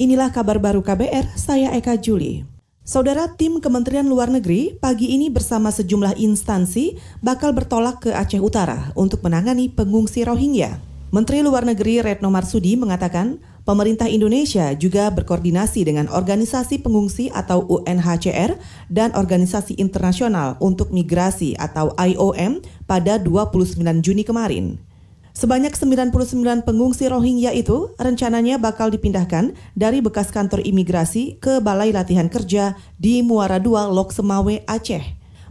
Inilah kabar baru KBR, saya Eka Juli. Saudara tim Kementerian Luar Negeri pagi ini bersama sejumlah instansi bakal bertolak ke Aceh Utara untuk menangani pengungsi Rohingya. Menteri Luar Negeri Retno Marsudi mengatakan pemerintah Indonesia juga berkoordinasi dengan organisasi pengungsi atau UNHCR dan organisasi internasional untuk migrasi atau IOM pada 29 Juni kemarin. Sebanyak 99 pengungsi Rohingya itu rencananya bakal dipindahkan dari bekas kantor imigrasi ke Balai Latihan Kerja di Muara II, Lok Semawe, Aceh.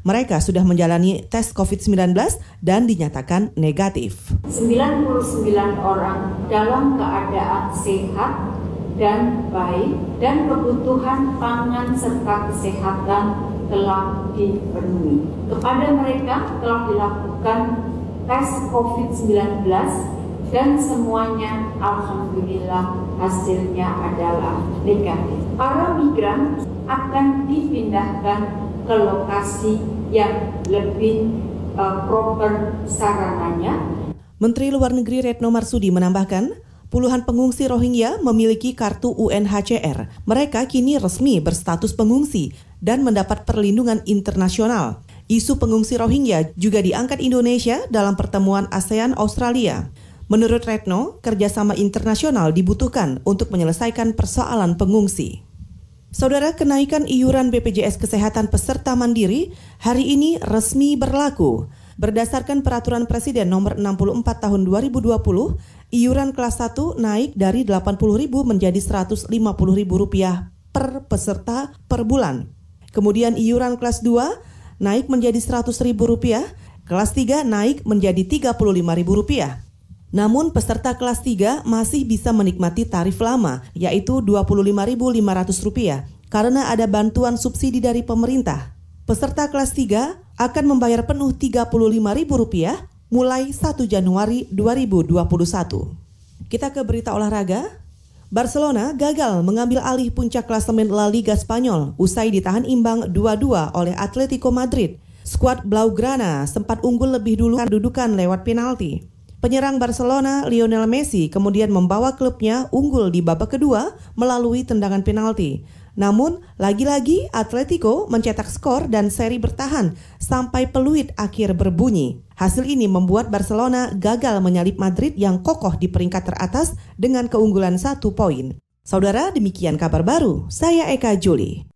Mereka sudah menjalani tes COVID-19 dan dinyatakan negatif. 99 orang dalam keadaan sehat dan baik dan kebutuhan pangan serta kesehatan telah dipenuhi. Kepada mereka telah dilakukan tes COVID-19 dan semuanya alhamdulillah hasilnya adalah negatif. Para migran akan dipindahkan ke lokasi yang lebih uh, proper sarananya. Menteri Luar Negeri Retno Marsudi menambahkan, puluhan pengungsi Rohingya memiliki kartu UNHCR. Mereka kini resmi berstatus pengungsi dan mendapat perlindungan internasional. Isu pengungsi Rohingya juga diangkat Indonesia dalam pertemuan ASEAN Australia. Menurut Retno, kerjasama internasional dibutuhkan untuk menyelesaikan persoalan pengungsi. Saudara kenaikan iuran BPJS Kesehatan peserta mandiri hari ini resmi berlaku. Berdasarkan peraturan Presiden nomor 64 tahun 2020, iuran kelas 1 naik dari Rp80.000 menjadi Rp150.000 per peserta per bulan. Kemudian iuran kelas 2 naik menjadi Rp100.000, kelas 3 naik menjadi Rp35.000. Namun peserta kelas 3 masih bisa menikmati tarif lama yaitu Rp25.500 karena ada bantuan subsidi dari pemerintah. Peserta kelas 3 akan membayar penuh Rp35.000 mulai 1 Januari 2021. Kita ke berita olahraga. Barcelona gagal mengambil alih puncak klasemen La Liga Spanyol usai ditahan imbang 2-2 oleh Atletico Madrid. Skuad Blaugrana sempat unggul lebih dulu kedudukan lewat penalti. Penyerang Barcelona Lionel Messi kemudian membawa klubnya unggul di babak kedua melalui tendangan penalti. Namun, lagi-lagi Atletico mencetak skor dan seri bertahan sampai peluit akhir berbunyi. Hasil ini membuat Barcelona gagal menyalip Madrid yang kokoh di peringkat teratas dengan keunggulan satu poin. Saudara, demikian kabar baru. Saya Eka Juli.